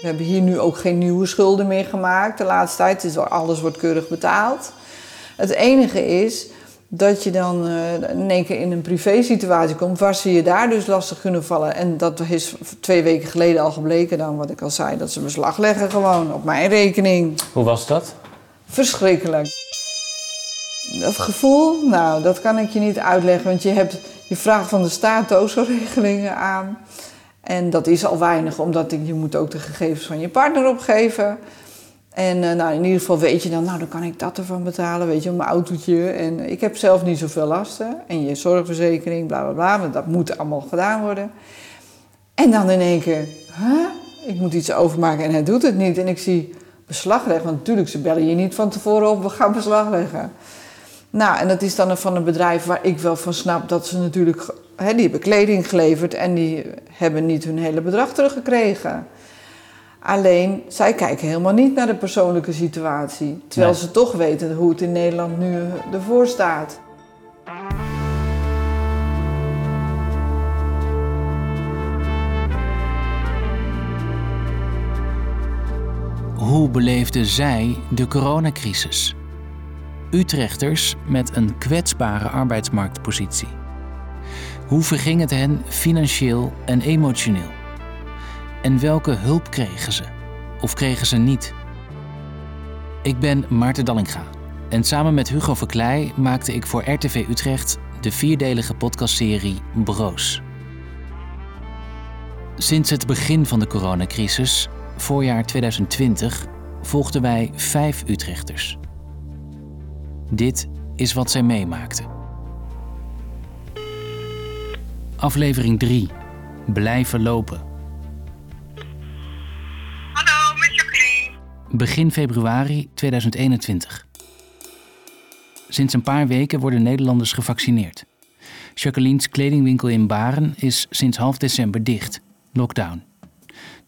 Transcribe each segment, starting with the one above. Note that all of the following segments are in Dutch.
We hebben hier nu ook geen nieuwe schulden meer gemaakt de laatste tijd. Dus alles wordt keurig betaald. Het enige is dat je dan uh, in één keer in een privé-situatie komt waar ze je daar dus lastig kunnen vallen. En dat is twee weken geleden al gebleken dan, wat ik al zei, dat ze beslag leggen gewoon op mijn rekening. Hoe was dat? Verschrikkelijk. Dat gevoel, nou, dat kan ik je niet uitleggen, want je, hebt, je vraagt van de staat regelingen aan. En dat is al weinig, omdat je moet ook de gegevens van je partner opgeven. En uh, nou, in ieder geval weet je dan, nou dan kan ik dat ervan betalen, weet je, mijn autootje. En ik heb zelf niet zoveel lasten. En je zorgverzekering, bla bla bla, want dat moet allemaal gedaan worden. En dan in één keer, huh? ik moet iets overmaken en hij doet het niet. En ik zie beslag leggen, want natuurlijk, ze bellen je niet van tevoren op, we gaan beslag leggen. Nou, en dat is dan van een bedrijf waar ik wel van snap dat ze natuurlijk, hè, die hebben kleding geleverd en die hebben niet hun hele bedrag teruggekregen. Alleen, zij kijken helemaal niet naar de persoonlijke situatie. Terwijl ze toch weten hoe het in Nederland nu ervoor staat. Hoe beleefden zij de coronacrisis? Utrechters met een kwetsbare arbeidsmarktpositie. Hoe verging het hen financieel en emotioneel? En welke hulp kregen ze? Of kregen ze niet? Ik ben Maarten Dallinga en samen met Hugo Verkleij maakte ik voor RTV Utrecht de vierdelige podcastserie Broos. Sinds het begin van de coronacrisis, voorjaar 2020, volgden wij vijf Utrechters. Dit is wat zij meemaakten. Aflevering 3. Blijven lopen. Hallo, met Jacqueline. Begin februari 2021. Sinds een paar weken worden Nederlanders gevaccineerd. Jacqueline's kledingwinkel in Baren is sinds half december dicht. Lockdown.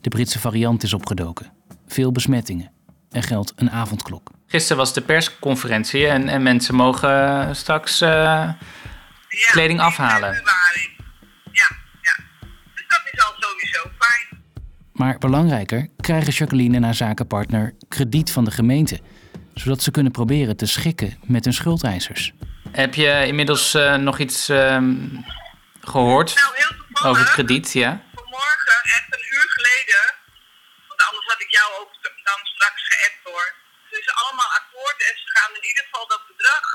De Britse variant is opgedoken. Veel besmettingen. Er geldt een avondklok. Gisteren was de persconferentie en, en mensen mogen straks uh, ja, kleding afhalen. Februari. Ja, ja. Dus dat is al sowieso fijn. Maar belangrijker, krijgen Jacqueline en haar zakenpartner krediet van de gemeente, zodat ze kunnen proberen te schikken met hun schuldeisers. Heb je inmiddels uh, nog iets uh, gehoord nou, heel over het krediet? Ja? Vanmorgen, echt een uur geleden, want anders had ik jou ook dan straks geappt hoor. Ze is allemaal akkoord en ze gaan in ieder geval dat bedrag,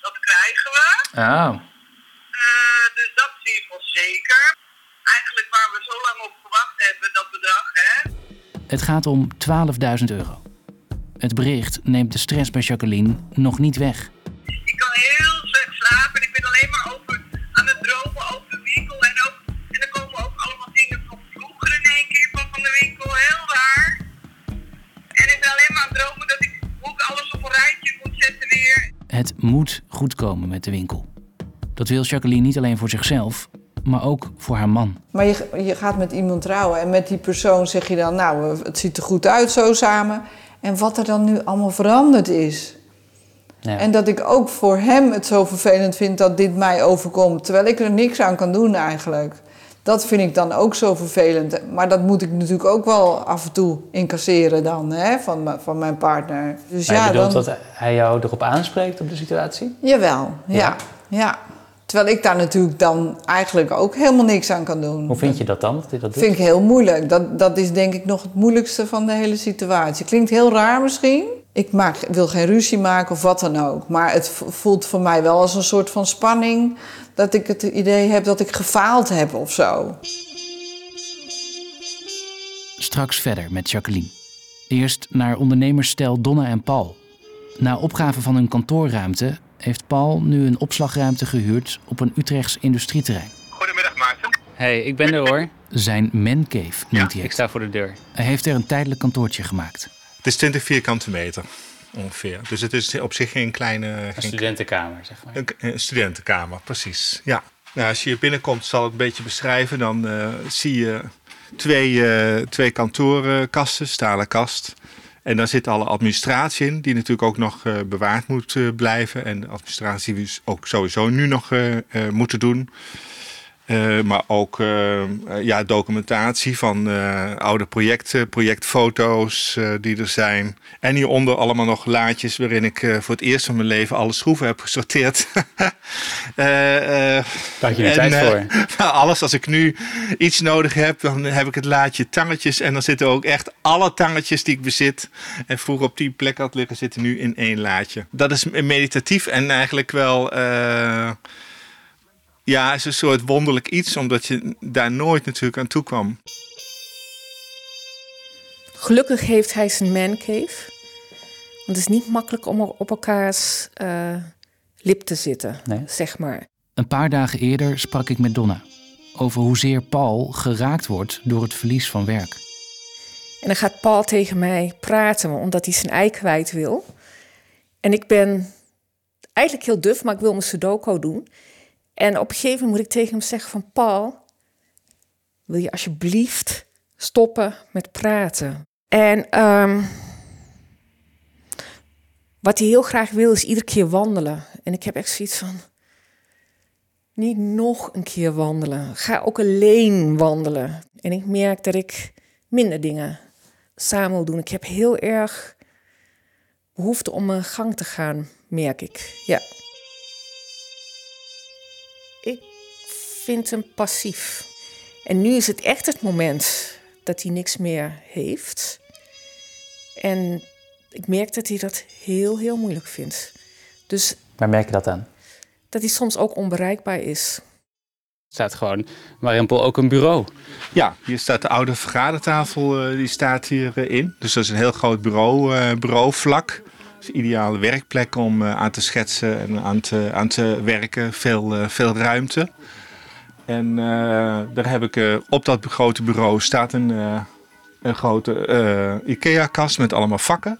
dat krijgen we. Oh. Uh, dus dat is in ieder geval zeker. Eigenlijk waar we zo lang op gewacht hebben, dat bedrag, hè. Het gaat om 12.000 euro. Het bericht neemt de stress bij Jacqueline nog niet weg. Moet goed komen met de winkel. Dat wil Jacqueline niet alleen voor zichzelf, maar ook voor haar man. Maar je, je gaat met iemand trouwen en met die persoon zeg je dan, nou, het ziet er goed uit zo samen. En wat er dan nu allemaal veranderd is. Ja. En dat ik ook voor hem het zo vervelend vind dat dit mij overkomt, terwijl ik er niks aan kan doen eigenlijk. Dat vind ik dan ook zo vervelend. Maar dat moet ik natuurlijk ook wel af en toe incasseren dan, hè, van, van mijn partner. Dus Maar ja, je bedoelt dan... dat hij jou erop aanspreekt op de situatie? Jawel, ja. Ja? ja. Terwijl ik daar natuurlijk dan eigenlijk ook helemaal niks aan kan doen. Hoe vind je dat dan, dat dat doet? vind ik heel moeilijk. Dat, dat is denk ik nog het moeilijkste van de hele situatie. Klinkt heel raar misschien. Ik maak, wil geen ruzie maken of wat dan ook. Maar het voelt voor mij wel als een soort van spanning... dat ik het idee heb dat ik gefaald heb of zo. Straks verder met Jacqueline. Eerst naar ondernemersstel Donna en Paul. Na opgave van hun kantoorruimte heeft Paul nu een opslagruimte gehuurd op een Utrechts industrieterrein. Goedemiddag Maarten. hey, ik ben er hoor. Zijn mancave noemt hij Ik het. sta voor de deur. Hij heeft er een tijdelijk kantoortje gemaakt. Het is 20 vierkante meter ongeveer. Dus het is op zich geen kleine Een studentenkamer, zeg maar. een, een studentenkamer, precies. Ja. Nou, als je hier binnenkomt, zal ik het een beetje beschrijven. Dan eh, zie je twee, eh, twee kantoorkasten, stalen kast. En daar zit alle administratie in, die natuurlijk ook nog eh, bewaard moet blijven. En de administratie die we dus ook sowieso nu nog moeten doen. Uh, maar ook uh, ja, documentatie van uh, oude projecten, projectfoto's die er zijn. En hieronder allemaal nog laadjes waarin ik voor het eerst van mijn leven alle schroeven heb gesorteerd. Daar had je er tijd voor. Nou, alles, als ik nu iets nodig heb, dan heb ik het laadje tangetjes. En dan zitten ook echt alle tangetjes die ik bezit. En vroeger op die plek had liggen, zitten nu in één laadje. Dat is meditatief en eigenlijk wel ja, het is een soort wonderlijk iets, omdat je daar nooit natuurlijk aan toe kwam. Gelukkig heeft hij zijn mancave. Want het is niet makkelijk om op elkaars uh, lip te zitten, nee. zeg maar. Een paar dagen eerder sprak ik met Donna over hoezeer Paul geraakt wordt door het verlies van werk. En dan gaat Paul tegen mij praten omdat hij zijn ei kwijt wil. En ik ben eigenlijk heel duf, maar ik wil mijn sudoku doen. En op een gegeven moment moet ik tegen hem zeggen van Paul, wil je alsjeblieft stoppen met praten? En um, wat hij heel graag wil is iedere keer wandelen. En ik heb echt zoiets van, niet nog een keer wandelen. Ga ook alleen wandelen. En ik merk dat ik minder dingen samen wil doen. Ik heb heel erg behoefte om mijn gang te gaan, merk ik. Ja. Vind hem passief. En nu is het echt het moment dat hij niks meer heeft. En ik merk dat hij dat heel, heel moeilijk vindt. Dus, Waar merk je dat aan? Dat hij soms ook onbereikbaar is. Er staat gewoon Mariampol ook een bureau. Ja, hier staat de oude vergadertafel, uh, die staat hierin. Uh, dus dat is een heel groot bureau, uh, bureauvlak een ideale werkplek om aan te schetsen en aan te, aan te werken. Veel, veel ruimte. En uh, daar heb ik op dat grote bureau staat een, een grote IKEA-kast met allemaal vakken.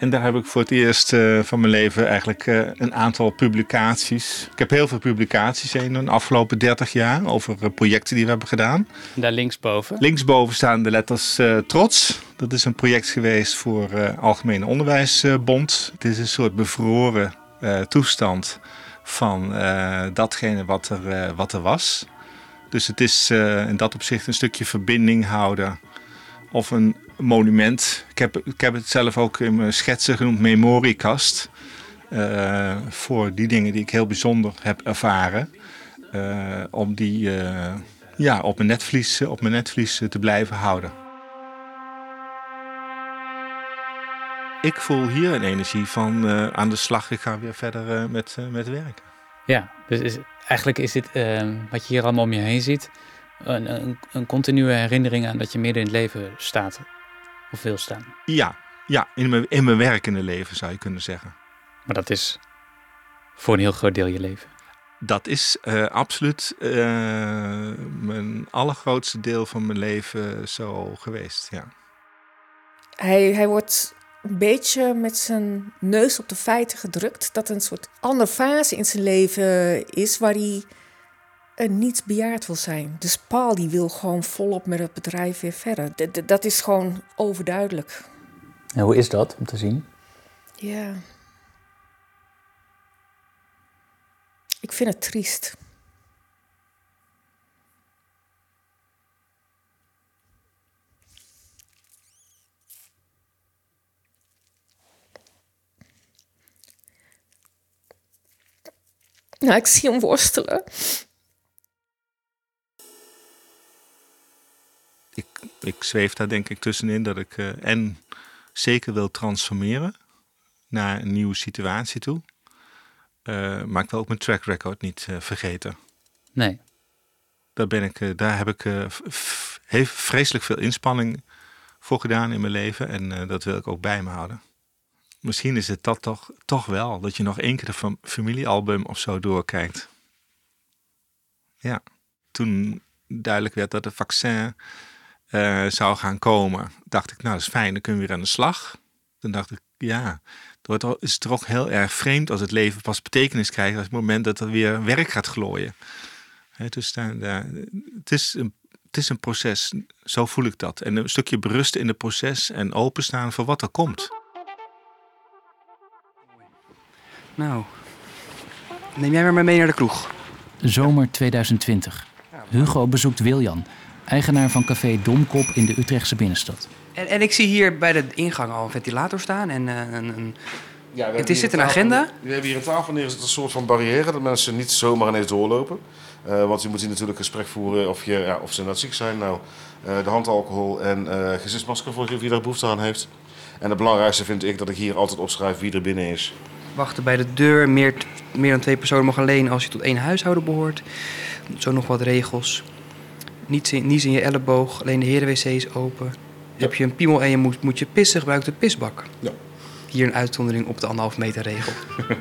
En daar heb ik voor het eerst uh, van mijn leven eigenlijk uh, een aantal publicaties. Ik heb heel veel publicaties in de afgelopen 30 jaar over uh, projecten die we hebben gedaan. Daar linksboven? Linksboven staan de letters Trots. Dat is een project geweest voor Algemene Onderwijsbond. Het is een soort bevroren toestand van datgene wat er, wat er was. Dus het is in dat opzicht een stukje verbinding houden of een monument. Ik heb, ik heb het zelf ook in mijn schetsen genoemd memoriekast. Voor die dingen die ik heel bijzonder heb ervaren. Om die ja, op mijn netvlies, op mijn netvlies te blijven houden. Ik voel hier een energie van aan de slag. Ik ga weer verder met, met werken. Ja, dus is, eigenlijk is dit wat je hier allemaal om je heen ziet... Een, een, een continue herinnering aan dat je midden in het leven staat of wil staan. Ja, ja in, mijn, in mijn werkende leven zou je kunnen zeggen. Maar dat is voor een heel groot deel je leven. Dat is uh, absoluut uh, mijn allergrootste deel van mijn leven zo geweest, ja. Hij, hij wordt een beetje met zijn neus op de feiten gedrukt. Dat een soort andere fase in zijn leven is waar hij niet bejaard wil zijn. Dus Paul die wil gewoon volop met het bedrijf weer verder. D dat is gewoon overduidelijk. En hoe is dat om te zien? Ja. Ik vind het triest. Nou, ik zie hem worstelen. ik, ik zweef daar denk ik tussenin dat ik uh, en zeker wil transformeren naar een nieuwe situatie toe. Uh, maar ik wil ook mijn track record niet uh, vergeten. Nee. Daar, ben ik, daar heb ik heeft vreselijk veel inspanning voor gedaan in mijn leven. En dat wil ik ook bij me houden. Misschien is het dat toch, toch wel, dat je nog één keer de familiealbum of zo doorkijkt. Ja, toen duidelijk werd dat het vaccin uh, zou gaan komen, dacht ik, nou dat is fijn, dan kunnen we weer aan de slag. Toen dacht ik, ja, het is toch heel erg vreemd als het leven pas betekenis krijgt op het moment dat er weer werk gaat glooien. Dus het, is een, het is een proces, zo voel ik dat. En een stukje berusten in het proces en openstaan voor wat er komt. Nou, neem jij maar mee naar de kroeg. Zomer 2020. Hugo bezoekt Wiljan, eigenaar van café Domkop in de Utrechtse binnenstad. En, en ik zie hier bij de ingang al een ventilator staan en eh, een, een Ja, we Het is- zit een agenda? We hebben hier een tafel neergezet, een soort van barrière, dat mensen niet zomaar ineens doorlopen. Eh, want je moet hier natuurlijk een gesprek voeren of, je, ja, of ze net ziek zijn. Nou, eh, de handalcohol en eh gezichtsmasker voor wie daar behoefte aan heeft. En het belangrijkste vind ik dat ik hier altijd opschrijf wie er binnen is. Wachten bij de deur. Meer, meer dan twee personen mogen alleen als je tot één huishouden behoort. Zo nog wat regels. Niets in, niets in je elleboog, alleen de herenwc is open. Heb je een piemel en je moet, moet je pissen, gebruik de pisbak. Ja. Hier een uitzondering op de anderhalf meter regel.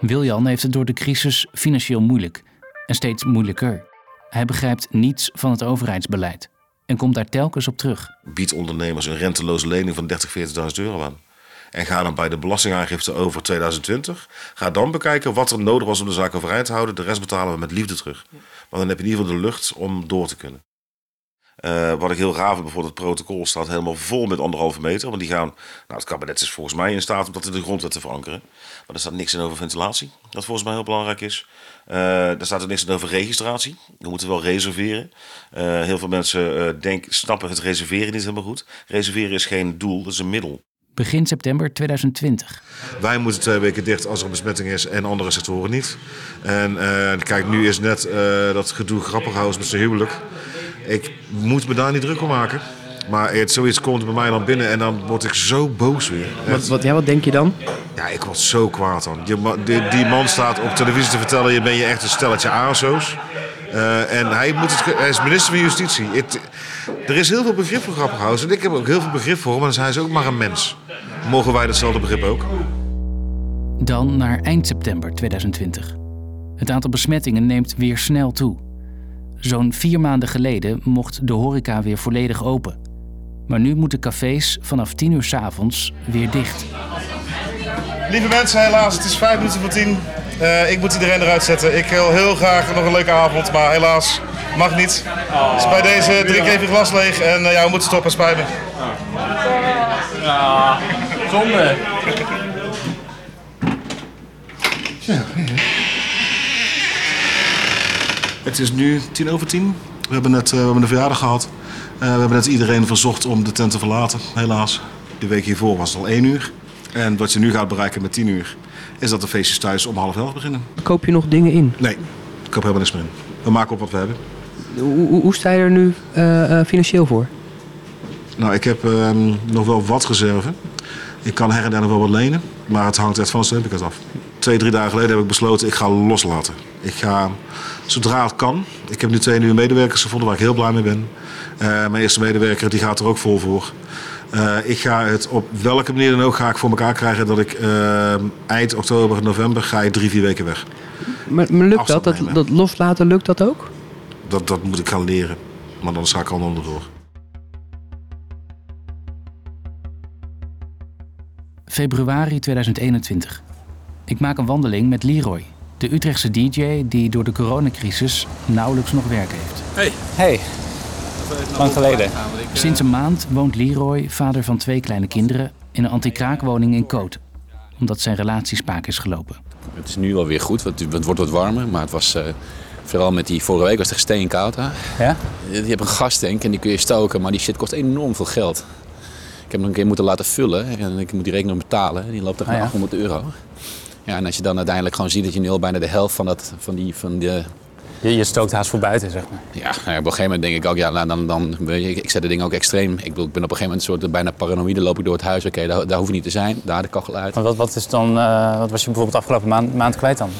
Wiljan heeft het door de crisis financieel moeilijk en steeds moeilijker. Hij begrijpt niets van het overheidsbeleid en komt daar telkens op terug. Bied ondernemers een renteloze lening van 30.000, 40.000 euro aan. En ga dan bij de belastingaangifte over 2020. Ga dan bekijken wat er nodig was om de zaak overeind te houden. De rest betalen we met liefde terug. Maar dan heb je in ieder geval de lucht om door te kunnen. Eh, wat ik heel gaaf vind, bijvoorbeeld het protocol staat helemaal vol met anderhalve meter. Want die gaan, nou het kabinet is volgens mij in staat om dat in de grondwet te verankeren. Maar er staat niks in over ventilatie, dat volgens mij heel belangrijk is. Eh er staat er niks in over registratie. We moeten wel reserveren. Eh, heel veel mensen denken, snappen het reserveren niet helemaal goed. Reserveren is geen doel, dat is een middel. Begin september 2020. Wij moeten twee weken dicht als er een besmetting is en andere sectoren niet. En eh, kijk, nu is net eh, dat gedoe grappig houden met zijn huwelijk. Ik moet me daar niet druk om maken. Maar het, zoiets komt bij mij dan binnen en dan word ik zo boos weer. Wat, ja, wat denk je dan? Ja, ik word zo kwaad dan. Die, die, die man staat op televisie te vertellen, je ben je echt een stelletje ASO's. Eh, en hij, moet het, hij is minister van Justitie. Er is heel veel begrip voor Grapperhaus. En ik heb ook heel veel begrip voor hem. Maar hij ze ook maar een mens. Mogen wij datzelfde begrip ook? Dan naar eind september 2020. Het aantal besmettingen neemt weer snel toe. Zo'n vier maanden geleden mocht de horeca weer volledig open. Maar nu moeten cafés vanaf 10 uur s avonds weer dicht. Lieve mensen, helaas, het is 5 minuten voor 10. Eh, ik moet iedereen eruit zetten. Ik wil heel graag nog een leuke avond, maar helaas mag niet. Oh, dus bij deze drink even glas leeg en eh, ja, we moeten stoppen, spijt me. Zonde. Het is nu tien over tien. We hebben net eh, we hebben een verjaardag gehad. We hebben net iedereen verzocht om de tent te verlaten, helaas. De week hiervoor was het al één uur. En wat je nu gaat bereiken met tien uur, is dat de feestjes thuis om half elf beginnen. Koop je nog dingen in? Nee, ik koop helemaal niks meer in. We maken op wat we hebben. Hoe, hoe, sta je er nu eh, eh, financieel voor? Nou, ik heb ehm, nog wel wat reserve. Ik kan her en der nog wel wat lenen, maar het hangt echt van de studentenkast af. Twee, drie dagen geleden heb ik besloten, ik ga loslaten. Ik ga, zodra het kan. Ik heb nu twee nieuwe medewerkers gevonden waar ik heel blij mee ben. Eh, mijn eerste medewerker die gaat er ook vol voor. Eh, ik ga het op welke manier dan ook ga ik voor elkaar krijgen dat ik ehm, eind oktober, november ga ik drie, vier weken weg. Maar, maar lukt Afstand dat? dat? nemen. Dat loslaten, lukt dat ook? Dat, dat moet ik gaan leren, maar dan ga ik al onderdoor. Februari 2021. Ik maak een wandeling met Leroy, de Utrechtse DJ die door de coronacrisis nauwelijks nog werk heeft. Hey. Lang geleden. Sinds een maand woont Leroy, vader van twee kleine kinderen, in een anti-kraakwoning in Koot. Omdat zijn relatie spaak is gelopen. Het is nu wel weer goed, want het wordt wat warmer. Maar het was eh, vooral met die vorige week was het steenkoud. Hè? Ja? Je hebt een gastank en die kun je stoken, maar die shit kost enorm veel geld. Ik heb hem een keer moeten laten vullen en ik moet die rekening betalen. En die loopt tegen Ah, ja. 800 euro. Ja, en als je dan uiteindelijk gewoon ziet dat je nu al bijna de helft van, dat, van, die, van de... Je, je stookt haast voor buiten, zeg maar. Ja, nou op een gegeven moment denk ik ook, ja, nou, dan, dan, ik, ik zet de dingen ook extreem. Ik, bedoel, ik ben op een gegeven moment een soort bijna paranoïde, loop ik door het huis. Oké, daar, daar hoef je niet te zijn, daar de kachel uit. Maar wat, wat, is dan, eh, wat was je bijvoorbeeld afgelopen maand, maand kwijt dan?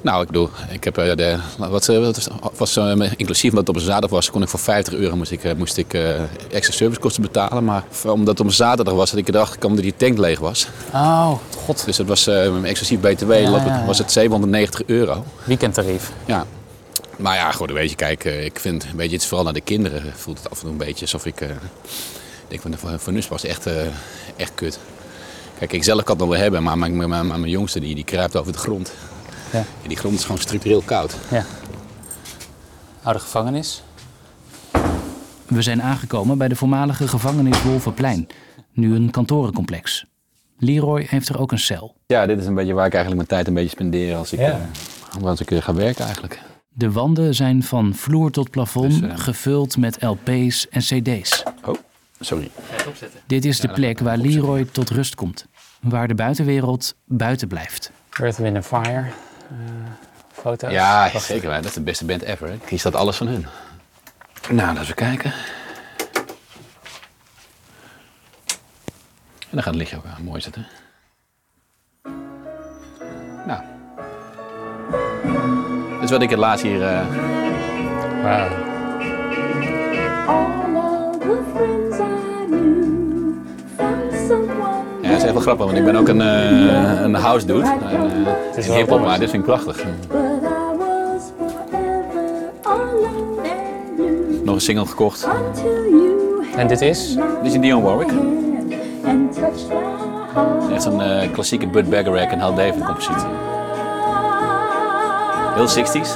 Nou, ik bedoel, ik heb eh, de, wat, eh, wat was, inclusief omdat het op een zaterdag was, kon ik voor 50 euro moest ik, moest ik extra servicekosten betalen. Maar omdat het op een zaterdag was, had ik erachter gekomen dat die tank leeg was. Oh, god. Dus het was exclusief BTW, Ja, loop het- ja, ja. was het 790 euro. Weekendtarief. Ja. Maar ja, goed, weet je, kijk, ik vind, weet je, het is vooral naar de kinderen voelt het af en toe een beetje alsof ik, eh, ik denk van, voor, voor Nus was het echt, eh, echt kut. Kijk, ik zelf kan het nog wel hebben, maar mijn, mijn, mijn, mijn jongste die, die kruipt over de grond. Ja. En die grond is gewoon structureel koud. Ja. Oude gevangenis. We zijn aangekomen bij de voormalige gevangenis Wolvenplein, nu een kantorencomplex. Leroy heeft er ook een cel. Ja, dit is een beetje waar ik eigenlijk mijn tijd een beetje spendeer als ik, Ja. als ik ga werken eigenlijk. De wanden zijn van vloer tot plafond Dus, eh, gevuld met LP's en CD's. Oh, sorry. Dit is de plek waar Leroy tot rust komt. Waar de buitenwereld buiten blijft. Earth, Wind and Fire. eh, foto's. Ja, zeker. Dat is de beste band ever. hè. Hier staat alles van hun. Nou, laten we kijken. En dan gaat het lichtje ook aan. Mooi is hè? Is wat ik het laatst hier... eh, Wauw. Ja, dat is echt wel grappig, want ik ben ook een, eh, een house dude. En, eh, Het is mooi. maar dit vind ik prachtig. Nog een single gekocht. En dit is? Dit is een Dion Warwick. Echt zo'n eh, klassieke Bud Bacharach en Hal David compositie. Heel 60s.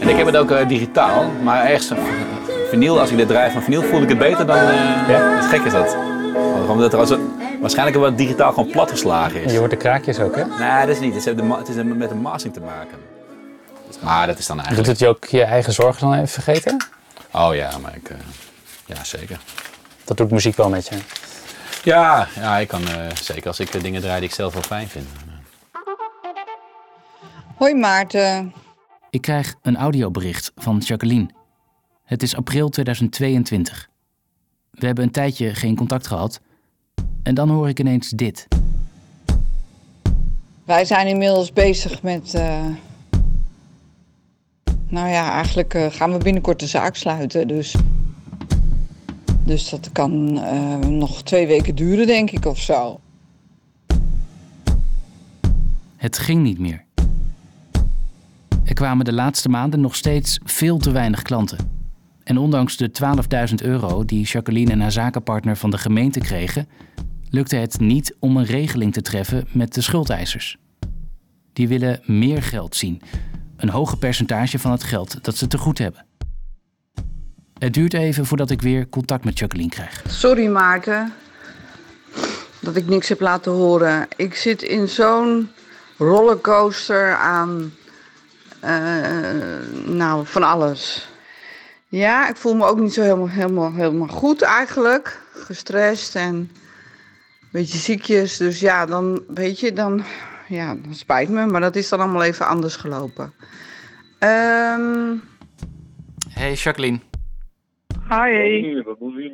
En ik heb het ook eh, digitaal, maar echt zo'n vinyl, als ik dit draai van vinyl, voel ik het beter dan... eh Ja? Wat gek is dat. Omdat er als een- waarschijnlijk wat digitaal gewoon platgeslagen is. Je hoort de kraakjes ook, hè? Nee, dat is niet. Het is, de ma- het is met de mastering te maken. Maar dat is dan Doet eigenlijk... het je ook je eigen zorgen dan even vergeten? Oh ja, maar ik... eh, ja, zeker. Dat doet muziek wel met je. Ja, ja ik kan eh, zeker als ik eh, dingen draai die ik zelf wel fijn vind. Hoi Maarten. Ik krijg een audiobericht van Jacqueline. Het is april 2022. We hebben een tijdje geen contact gehad. En dan hoor ik ineens dit. Wij zijn inmiddels bezig met. eh, nou ja, eigenlijk gaan we binnenkort de zaak sluiten. Dus, dus dat kan eh, nog twee weken duren, denk ik, of zo. Het ging niet meer. Er kwamen de laatste maanden nog steeds veel te weinig klanten. En ondanks de 12.000 euro die Jacqueline en haar zakenpartner van de gemeente kregen, lukte het niet om een regeling te treffen met de schuldeisers. Die willen meer geld zien, een hoger percentage van het geld dat ze te goed hebben. Het duurt even voordat ik weer contact met Jacqueline krijg. Sorry Maarten dat ik niks heb laten horen. Ik zit in zo'n rollercoaster aan. eh, nou, van alles. Ja, ik voel me ook niet zo helemaal, helemaal, helemaal goed eigenlijk. Gestrest en een beetje ziekjes. Dus ja, dan weet je, dan, ja, dat spijt me. Maar dat is dan allemaal even anders gelopen. Ehm Hey Jacqueline, Hi.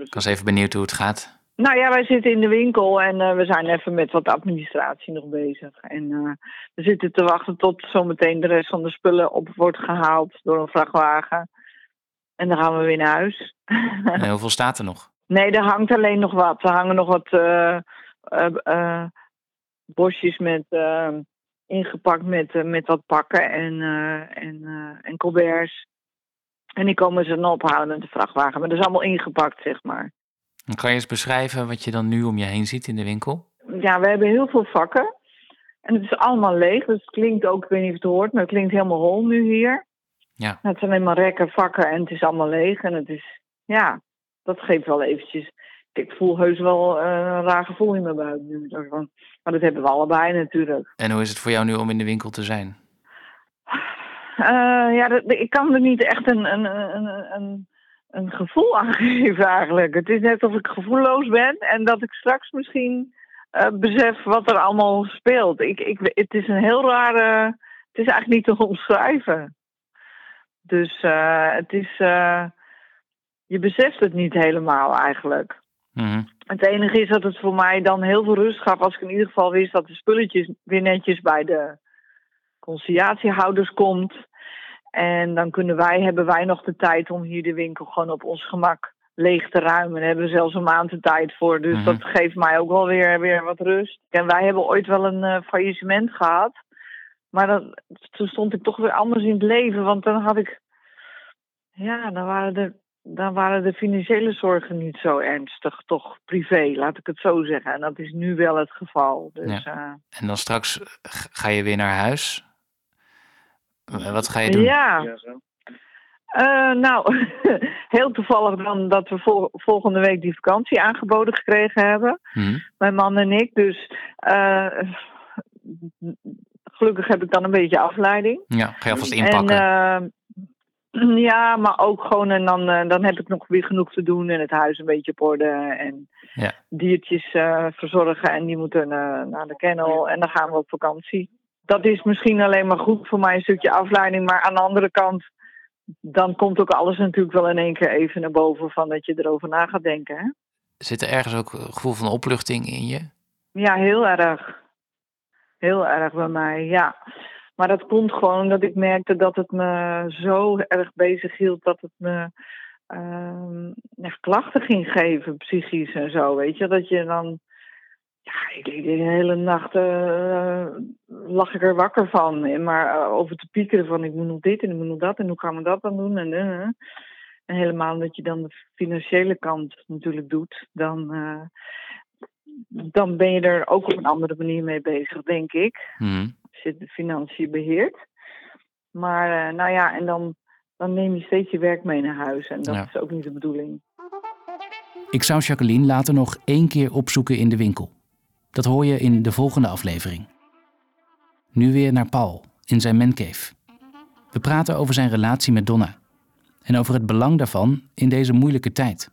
ik was even benieuwd hoe het gaat. Nou ja, wij zitten in de winkel en eh, we zijn even met wat administratie nog bezig. En eh, we zitten te wachten tot zometeen de rest van de spullen op wordt gehaald door een vrachtwagen. En dan gaan we weer naar huis. En hoeveel staat er nog? Nee, er hangt alleen nog wat. Er hangen nog wat eh, bosjes met, ingepakt met, met wat pakken en, eh, en, eh, en colberts. En die komen ze dan ophalen met de vrachtwagen. Maar dat is allemaal ingepakt, zeg maar. Dan kan je eens beschrijven wat je dan nu om je heen ziet in de winkel? Ja, we hebben heel veel vakken. En het is allemaal leeg. Dus het klinkt ook, ik weet niet of je het hoort, maar het klinkt helemaal hol nu hier. Ja. Nou, het zijn alleen maar rekken, vakken en het is allemaal leeg. En het is, ja, dat geeft wel eventjes. Ik voel heus wel eh, een raar gevoel in mijn buik nu. Maar dat hebben we allebei natuurlijk. En hoe is het voor jou nu om in de winkel te zijn? Eh, ja, ik kan er niet echt een, een, een, een, een gevoel aan geven eigenlijk. Het is net of ik gevoelloos ben en dat ik straks misschien eh, besef wat er allemaal speelt. Ik, ik, het is een heel rare... Het is eigenlijk niet te omschrijven. Dus eh, het is... je beseft het niet helemaal eigenlijk. Mhm. Het enige is dat het voor mij dan heel veel rust gaf als ik in ieder geval wist dat de spulletjes weer netjes bij de conciliatiehouders komt. En dan kunnen wij, hebben wij nog de tijd om hier de winkel gewoon op ons gemak leeg te ruimen. Daar hebben we zelfs een maand de tijd voor. Dus Mhm. dat geeft mij ook wel weer, weer wat rust. En wij hebben ooit wel een eh, faillissement gehad. Maar dat, toen stond ik toch weer anders in het leven. Want dan had ik... Ja, dan waren de, dan waren de financiële zorgen niet zo ernstig. Toch privé, laat ik het zo zeggen. En dat is nu wel het geval. Dus, eh, En dan straks ga je weer naar huis. W- Wat ga je doen? Ja. Uh, nou, heel toevallig dan dat we vol volgende week die vakantie aangeboden gekregen hebben. Hmm. Mijn man en ik. Dus uh, gelukkig heb ik dan een beetje afleiding. Ja, ga je alvast inpakken. En, uh, ja, maar ook gewoon, en dan, dan heb ik nog weer genoeg te doen en het huis een beetje op orde. En ja. diertjes verzorgen en die moeten naar de kennel. En dan gaan we op vakantie. Dat is misschien alleen maar goed voor mij, een stukje afleiding. Maar aan de andere kant dan komt ook alles natuurlijk wel in één keer even naar boven van dat je erover na gaat denken. Hè? Zit er ergens ook een gevoel van opluchting in je? Ja, heel erg. Heel erg bij mij, ja. Maar dat komt gewoon omdat ik merkte dat het me zo erg bezig hield dat het me uh, echt klachten ging geven, psychisch en zo. Weet je, dat je dan ja, ik, de hele nacht uh, lag ik er wakker van. Maar uh, over te piekeren van ik moet nog dit en ik moet nog dat en hoe gaan we dat dan doen? En, uh, en helemaal omdat je dan de financiële kant natuurlijk doet, dan, dan ben je er ook op een andere manier mee bezig, denk ik. Mm. Als je de financiën beheert. Maar nou ja, en dan, dan neem je steeds je werk mee naar huis en dat Ja. is ook niet de bedoeling. Ik zou Jacqueline later nog één keer opzoeken in de winkel. Dat hoor je in de volgende aflevering. Nu weer naar Paul in zijn mancave. We praten over zijn relatie met Donna en over het belang daarvan in deze moeilijke tijd.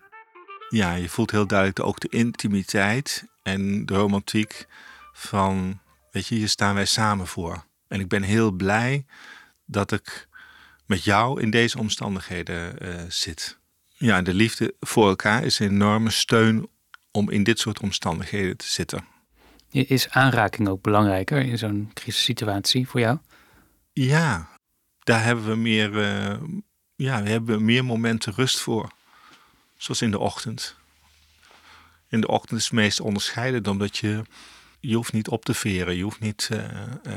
Ja, je voelt heel duidelijk ook de intimiteit en de romantiek van, weet je, hier staan wij samen voor. En ik ben heel blij dat ik met jou in deze omstandigheden uh, zit. Ja, de liefde voor elkaar is een enorme steun om in dit soort omstandigheden te zitten. Is aanraking ook belangrijker in zo'n crisissituatie voor jou? Ja, daar hebben we meer, uh, ja, we hebben meer momenten rust voor. Zoals in de ochtend. In de ochtend is het meest onderscheidend, omdat je, je hoeft niet op te veren. Je hoeft niet, uh, uh,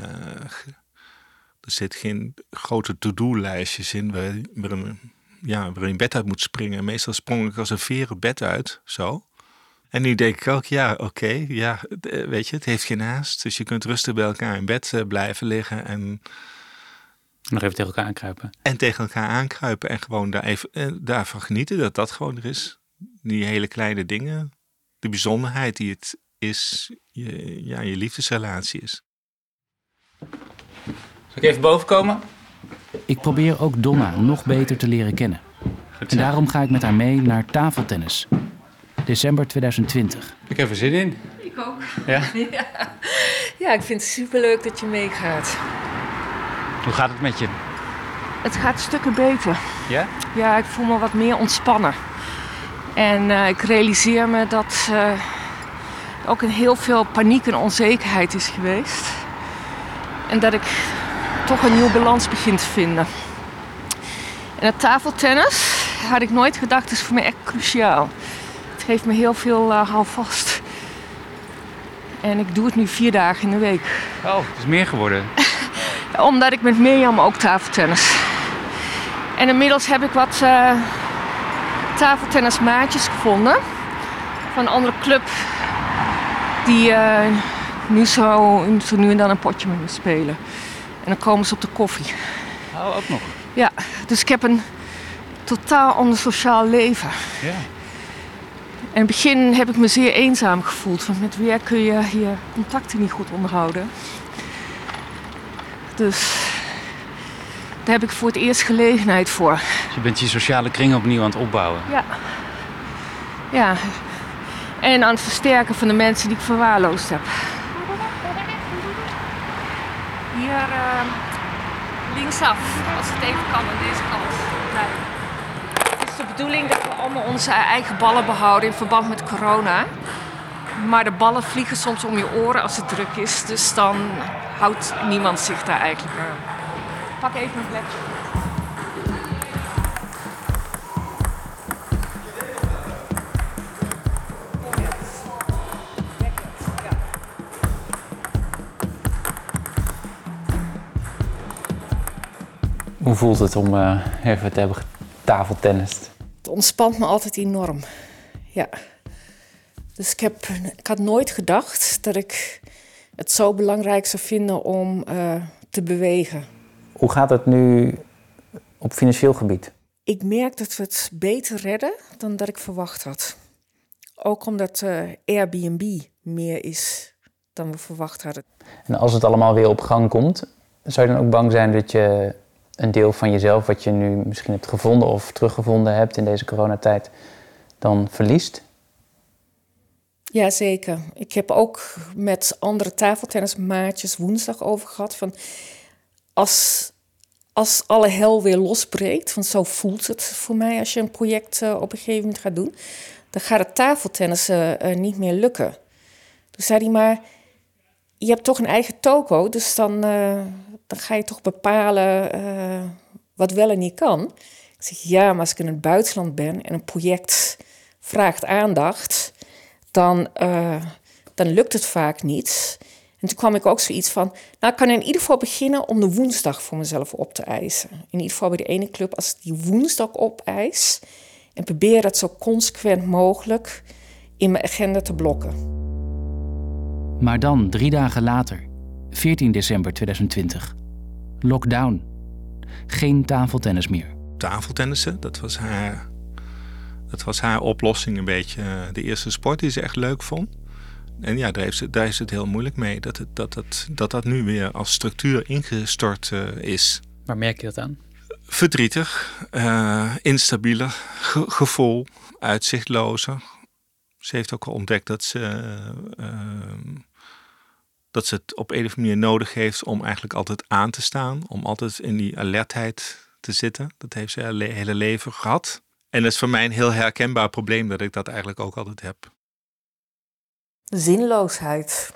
er zit geen grote to-do-lijstjes in waarin, ja, waarin je bed uit moet springen. Meestal sprong ik als een veren bed uit, zo. En nu denk ik ook, ja, oké, okay, ja, weet je, het heeft geen haast. Dus je kunt rustig bij elkaar in bed uh, blijven liggen en... Nog even tegen elkaar aankruipen. En tegen elkaar aankruipen en gewoon daar even, eh, daarvan genieten dat dat gewoon er is. Die hele kleine dingen, de bijzonderheid die het is, je, ja, je liefdesrelatie is. Zal ik even boven komen? Ik probeer ook Donna nog beter te leren kennen. En daarom ga ik met haar mee naar tafeltennis. December 2020. Ik heb er zin in. Ik ook. Ja? ja. Ja, ik vind het superleuk dat je meegaat. Hoe gaat het met je? Het gaat stukken beter. Ja? Ja, ik voel me wat meer ontspannen. En uh, ik realiseer me dat uh, ook een heel veel paniek en onzekerheid is geweest. En dat ik toch een nieuwe balans begin te vinden. En het tafeltennis had ik nooit gedacht, is voor mij echt cruciaal. Geeft me heel veel uh, houvast. En ik doe het nu vier dagen in de week. Oh, het is meer geworden. Omdat ik met Mirjam ook tafeltennis. En inmiddels heb ik wat uh, tafeltennismaatjes gevonden. Van een andere club. Die uh, nu zo, zo nu en dan een potje met me spelen. En dan komen ze op de koffie. Oh, ook nog? Ja, dus ik heb een totaal ander sociaal leven. Ja. In het begin heb ik me zeer eenzaam gevoeld. Want met werk kun je je contacten niet goed onderhouden. Dus daar heb ik voor het eerst gelegenheid voor. Dus je bent je sociale kring opnieuw aan het opbouwen. Ja. Ja. En aan het versterken van de mensen die ik verwaarloosd heb. Hier uh, linksaf, als het even kan, aan deze kant. Het is de bedoeling dat allemaal onze eigen ballen behouden in verband met corona. Maar de ballen vliegen soms om je oren als het druk is. Dus dan houdt niemand zich daar eigenlijk aan. Pak even een plekje. Hoe voelt het om uh, even te hebben getafeltennist? Het ontspant me altijd enorm. Ja. Dus ik, heb, ik had nooit gedacht dat ik het zo belangrijk zou vinden om uh, te bewegen. Hoe gaat het nu op financieel gebied? ik merk dat we het beter redden dan dat ik verwacht had. Ook omdat uh, Airbnb meer is dan we verwacht hadden. En als het allemaal weer op gang komt, zou je dan ook bang zijn dat je een deel van jezelf, wat je nu misschien hebt gevonden of teruggevonden hebt in deze coronatijd, dan verliest? Jazeker. Ik heb ook met andere tafeltennismaatjes woensdag over gehad van als, als alle hel weer losbreekt, want zo voelt het voor mij als je een project uh, op een gegeven moment gaat doen, dan gaat het tafeltennissen uh, niet meer lukken. Toen zei hij maar, je hebt toch een eigen toko, dus dan, uh, dan ga je toch bepalen wat wel en niet kan. Ik zeg, ja, maar als ik in het buitenland ben en een project vraagt aandacht, dan, uh, dan lukt het vaak niet. En toen kwam ik ook zoiets van, nou ik kan in ieder geval beginnen om de woensdag voor mezelf op te eisen. In ieder geval bij de ene club, als ik die woensdag opeis en probeer dat zo consequent mogelijk in mijn agenda te blokken. Maar dan, drie dagen later, 14 december 2020, lockdown. Geen tafeltennis meer. Tafeltennissen, dat was haar dat was haar oplossing een beetje. Eh, de eerste sport die ze echt leuk vond. En ja, daar, heeft ze, daar is het heel moeilijk mee. Dat, het, dat, dat, dat dat nu weer als structuur ingestort uh, is. Waar merk je dat aan? Verdrietig, uh, instabieler, ge gevoel, uitzichtlozer. Ze heeft ook al ontdekt dat ze, uh, dat ze het op een of andere manier nodig heeft om eigenlijk altijd aan te staan. Om altijd in die alertheid te zitten. Dat heeft ze haar hele leven gehad. En dat is voor mij een heel herkenbaar probleem dat ik dat eigenlijk ook altijd heb. Zinloosheid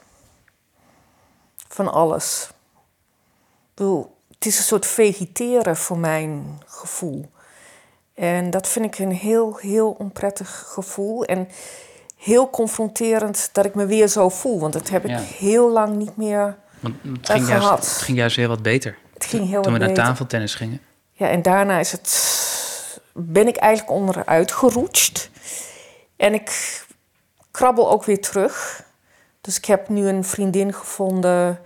van alles. Het is een soort vegeteren voor mijn gevoel. En dat vind ik een heel, heel onprettig gevoel. En heel confronterend dat ik me weer zo voel. Want dat heb ik heel lang niet meer want het ging gehad. Juist, het ging juist heel wat beter. Het ging heel Toen we naar tafeltennis gingen. Ja, en daarna is het ben ik eigenlijk onderuit geroetst. En ik krabbel ook weer terug. Dus ik heb nu een vriendin gevonden,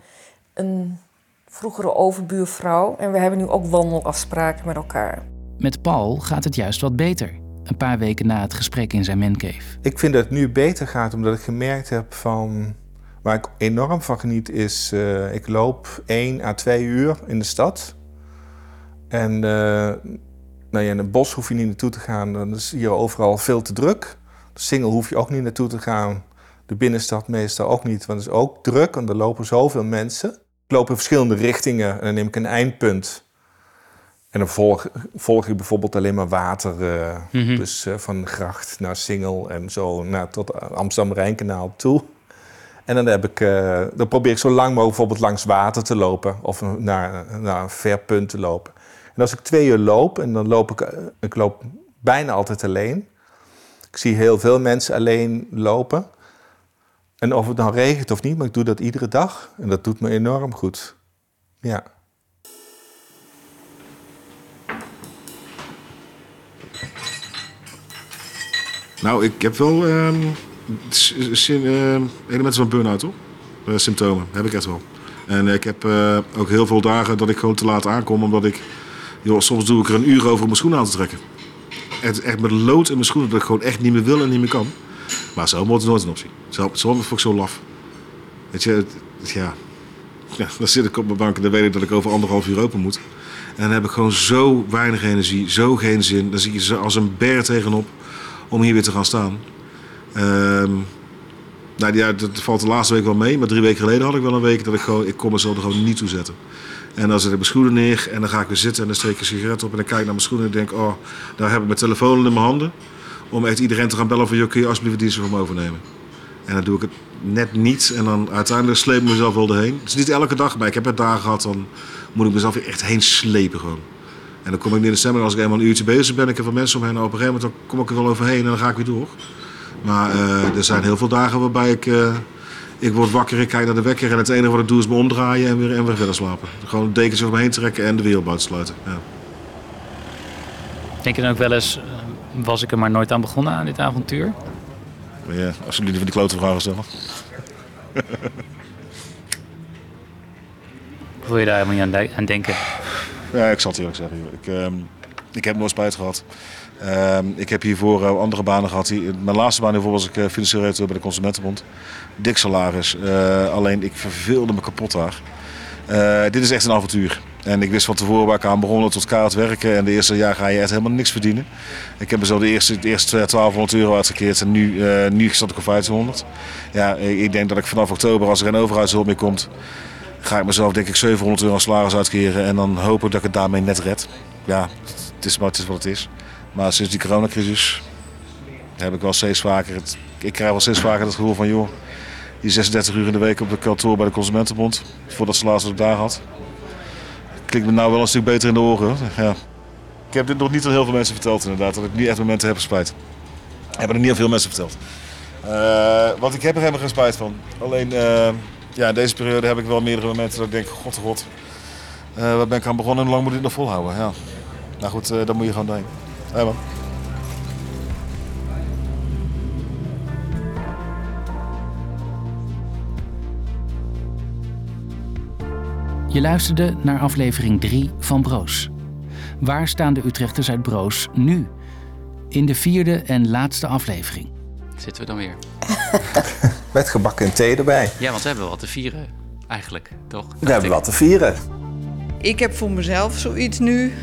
een vroegere overbuurvrouw. En we hebben nu ook wandelafspraken met elkaar. Met Paul gaat het juist wat beter. Een paar weken na het gesprek in zijn mancave. Ik vind dat het nu beter gaat omdat ik gemerkt heb van... Waar ik enorm van geniet is, uh, ik loop 1 à 2 uur in de stad. En uh, nou ja, in het bos hoef je niet naartoe te gaan, dan is hier overal veel te druk. De Singel hoef je ook niet naartoe te gaan. De binnenstad meestal ook niet, want het is ook druk, want er lopen zoveel mensen. Ik loop in verschillende richtingen en dan neem ik een eindpunt. En dan volg, volg ik bijvoorbeeld alleen maar water. Uh, mm-hmm. Dus uh, van gracht naar Singel en zo naar, tot Amsterdam-Rijnkanaal toe. En dan, heb ik, uh, dan probeer ik zo lang mogelijk bijvoorbeeld langs water te lopen of naar, naar een ver punt te lopen. En als ik twee uur loop, en dan loop ik, eh, ik loop bijna altijd alleen. Ik zie heel veel mensen alleen lopen. En of het nou regent of niet, maar ik doe dat iedere dag. En dat doet me enorm goed. Ja. Nou, ik heb wel uh, uh, elementen van burn-out, hoor. Uh, symptomen, heb ik echt wel. En ik heb uh, ook heel veel dagen dat ik gewoon te laat aankom, omdat ik Joh, soms doe ik er een uur over om mijn schoenen aan te trekken. Echt, echt met lood in mijn schoenen dat ik gewoon echt niet meer wil en niet meer kan. Maar zo wordt het nooit een optie. Zo, vond ik zo laf. Weet je, ja. ja. Dan zit ik op mijn bank en dan weet ik dat ik over anderhalf uur open moet. En dan heb ik gewoon zo weinig energie, zo geen zin. Dan zie je ze als een berg tegenop om hier weer te gaan staan. Um, nou ja, dat valt de laatste week wel mee. Maar drie weken geleden had ik wel een week dat ik gewoon... Ik kon mezelf er gewoon niet toe zetten. En dan zet ik mijn schoenen neer en dan ga ik weer zitten en dan steek ik een sigaret op en dan kijk ik naar mijn schoenen en denk, oh, daar heb ik mijn telefoon in mijn handen. Om echt iedereen te gaan bellen van, joh, kun je alsjeblieft dienst voor me overnemen? En dan doe ik het net niet en dan uiteindelijk sleep ik mezelf wel erheen. Het is niet elke dag, maar ik heb het dagen gehad, dan moet ik mezelf echt heen slepen gewoon. En dan kom ik in december, als ik eenmaal een uurtje bezig ben, ik heb van mensen omheen, op een gegeven moment dan kom ik er wel overheen en dan ga ik weer door. Maar uh, er zijn heel veel dagen waarbij ik... Uh, ik word wakker, ik kijk naar de wekker en het enige wat ik doe is me omdraaien en weer, en weer verder slapen. Gewoon een dekens over me heen trekken en de wereld buiten sluiten. Ja. Denk je dan ook wel eens, uh, was ik er maar nooit aan begonnen aan dit avontuur? Ja, als jullie van die klote vragen stellen. Wil je daar helemaal niet aan denken? Ja, ik zal het eerlijk zeggen. Ik, uh, Ik heb nooit spijt gehad. Ehm, ik heb hiervoor uh, andere banen gehad. Mijn laatste baan hiervoor was ik uh, financieel redacteur bij de Consumentenbond. Dik salaris. Uh, alleen ik verveelde me kapot daar. dit is echt een avontuur. En ik wist van tevoren waar ik aan begon tot kaart werken. En de eerste jaar ga je echt helemaal niks verdienen. Ik heb me zo de eerste, de eerste 1200 euro uitgekeerd. En nu, nu zat ik op 1500. Ja, ik denk dat ik vanaf oktober, als er geen overheidshulp meer komt... ga ik mezelf denk ik 700 euro salaris uitkeren. En dan hopen dat ik het daarmee net red. Ja, het is, maar het is wat het is. Maar sinds die coronacrisis heb ik wel steeds vaker... Het, ik krijg wel steeds vaker het gevoel van... joh, die 36 uur in de week op de kantoor bij de Consumentenbond... voordat ze laatst ook daar had... klinkt me nou wel een stuk beter in de oren. Ja. Ik heb dit nog niet aan heel veel mensen verteld inderdaad. Dat ik niet echt momenten heb spijt. Hebben er niet aan veel mensen verteld. Uh, want ik heb er helemaal geen spijt van. Alleen uh, ja, in deze periode heb ik wel meerdere momenten dat ik denk... God, god, uh, waar ben ik aan begonnen en hoe lang moet ik nog volhouden? Ja. Nou goed, dan moet je gewoon denken. Ja, man. Je luisterde naar aflevering 3 van Broos. Waar staan de Utrechters uit Broos nu? In de vierde en laatste aflevering. Zitten we dan weer? Met gebakken thee erbij. Ja, want we hebben wat te vieren eigenlijk, toch? We hebben wat te vieren. Ik heb voor mezelf zoiets nu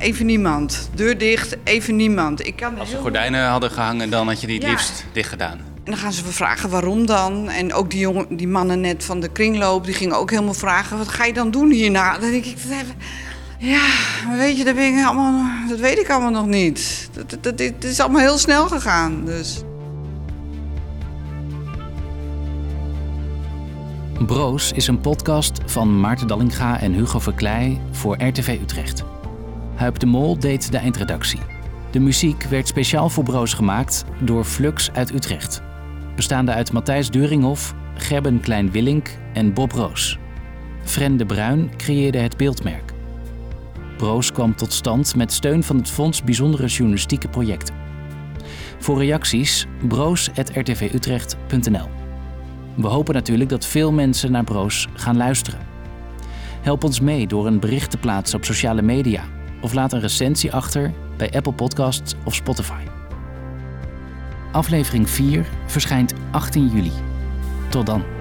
even niemand. Deur dicht, even niemand. Ik kan Als de gordijnen hadden gehangen, dan had je die het liefst dicht gedaan. En dan gaan ze me vragen waarom dan. En ook die, jongen, die mannen net van de kringloop, die gingen ook helemaal vragen... wat ga je dan doen hierna? Dan denk ik, ja, weet je, dat, ben ik allemaal, dat weet ik allemaal nog niet. Dat, dat, het is allemaal heel snel gegaan, dus... Broos is een podcast van Maarten Dallinga en Hugo Verkleij voor RTV Utrecht. Huip de Mol deed de eindredactie. De muziek werd speciaal voor Broos gemaakt door Flux uit Utrecht. Bestaande uit Matthijs Deuringhof, Gerben Klein-Willink en Bob Roos. Fren de Bruin creëerde het beeldmerk. Broos kwam tot stand met steun van het Fonds Bijzondere Journalistieke Projecten. Voor reacties broos.rtvutrecht.nl We hopen natuurlijk dat veel mensen naar Broos gaan luisteren. Help ons mee door een bericht te plaatsen op sociale media of laat een recensie achter bij Apple Podcasts of Spotify. Aflevering 4 verschijnt 18 juli. Tot dan.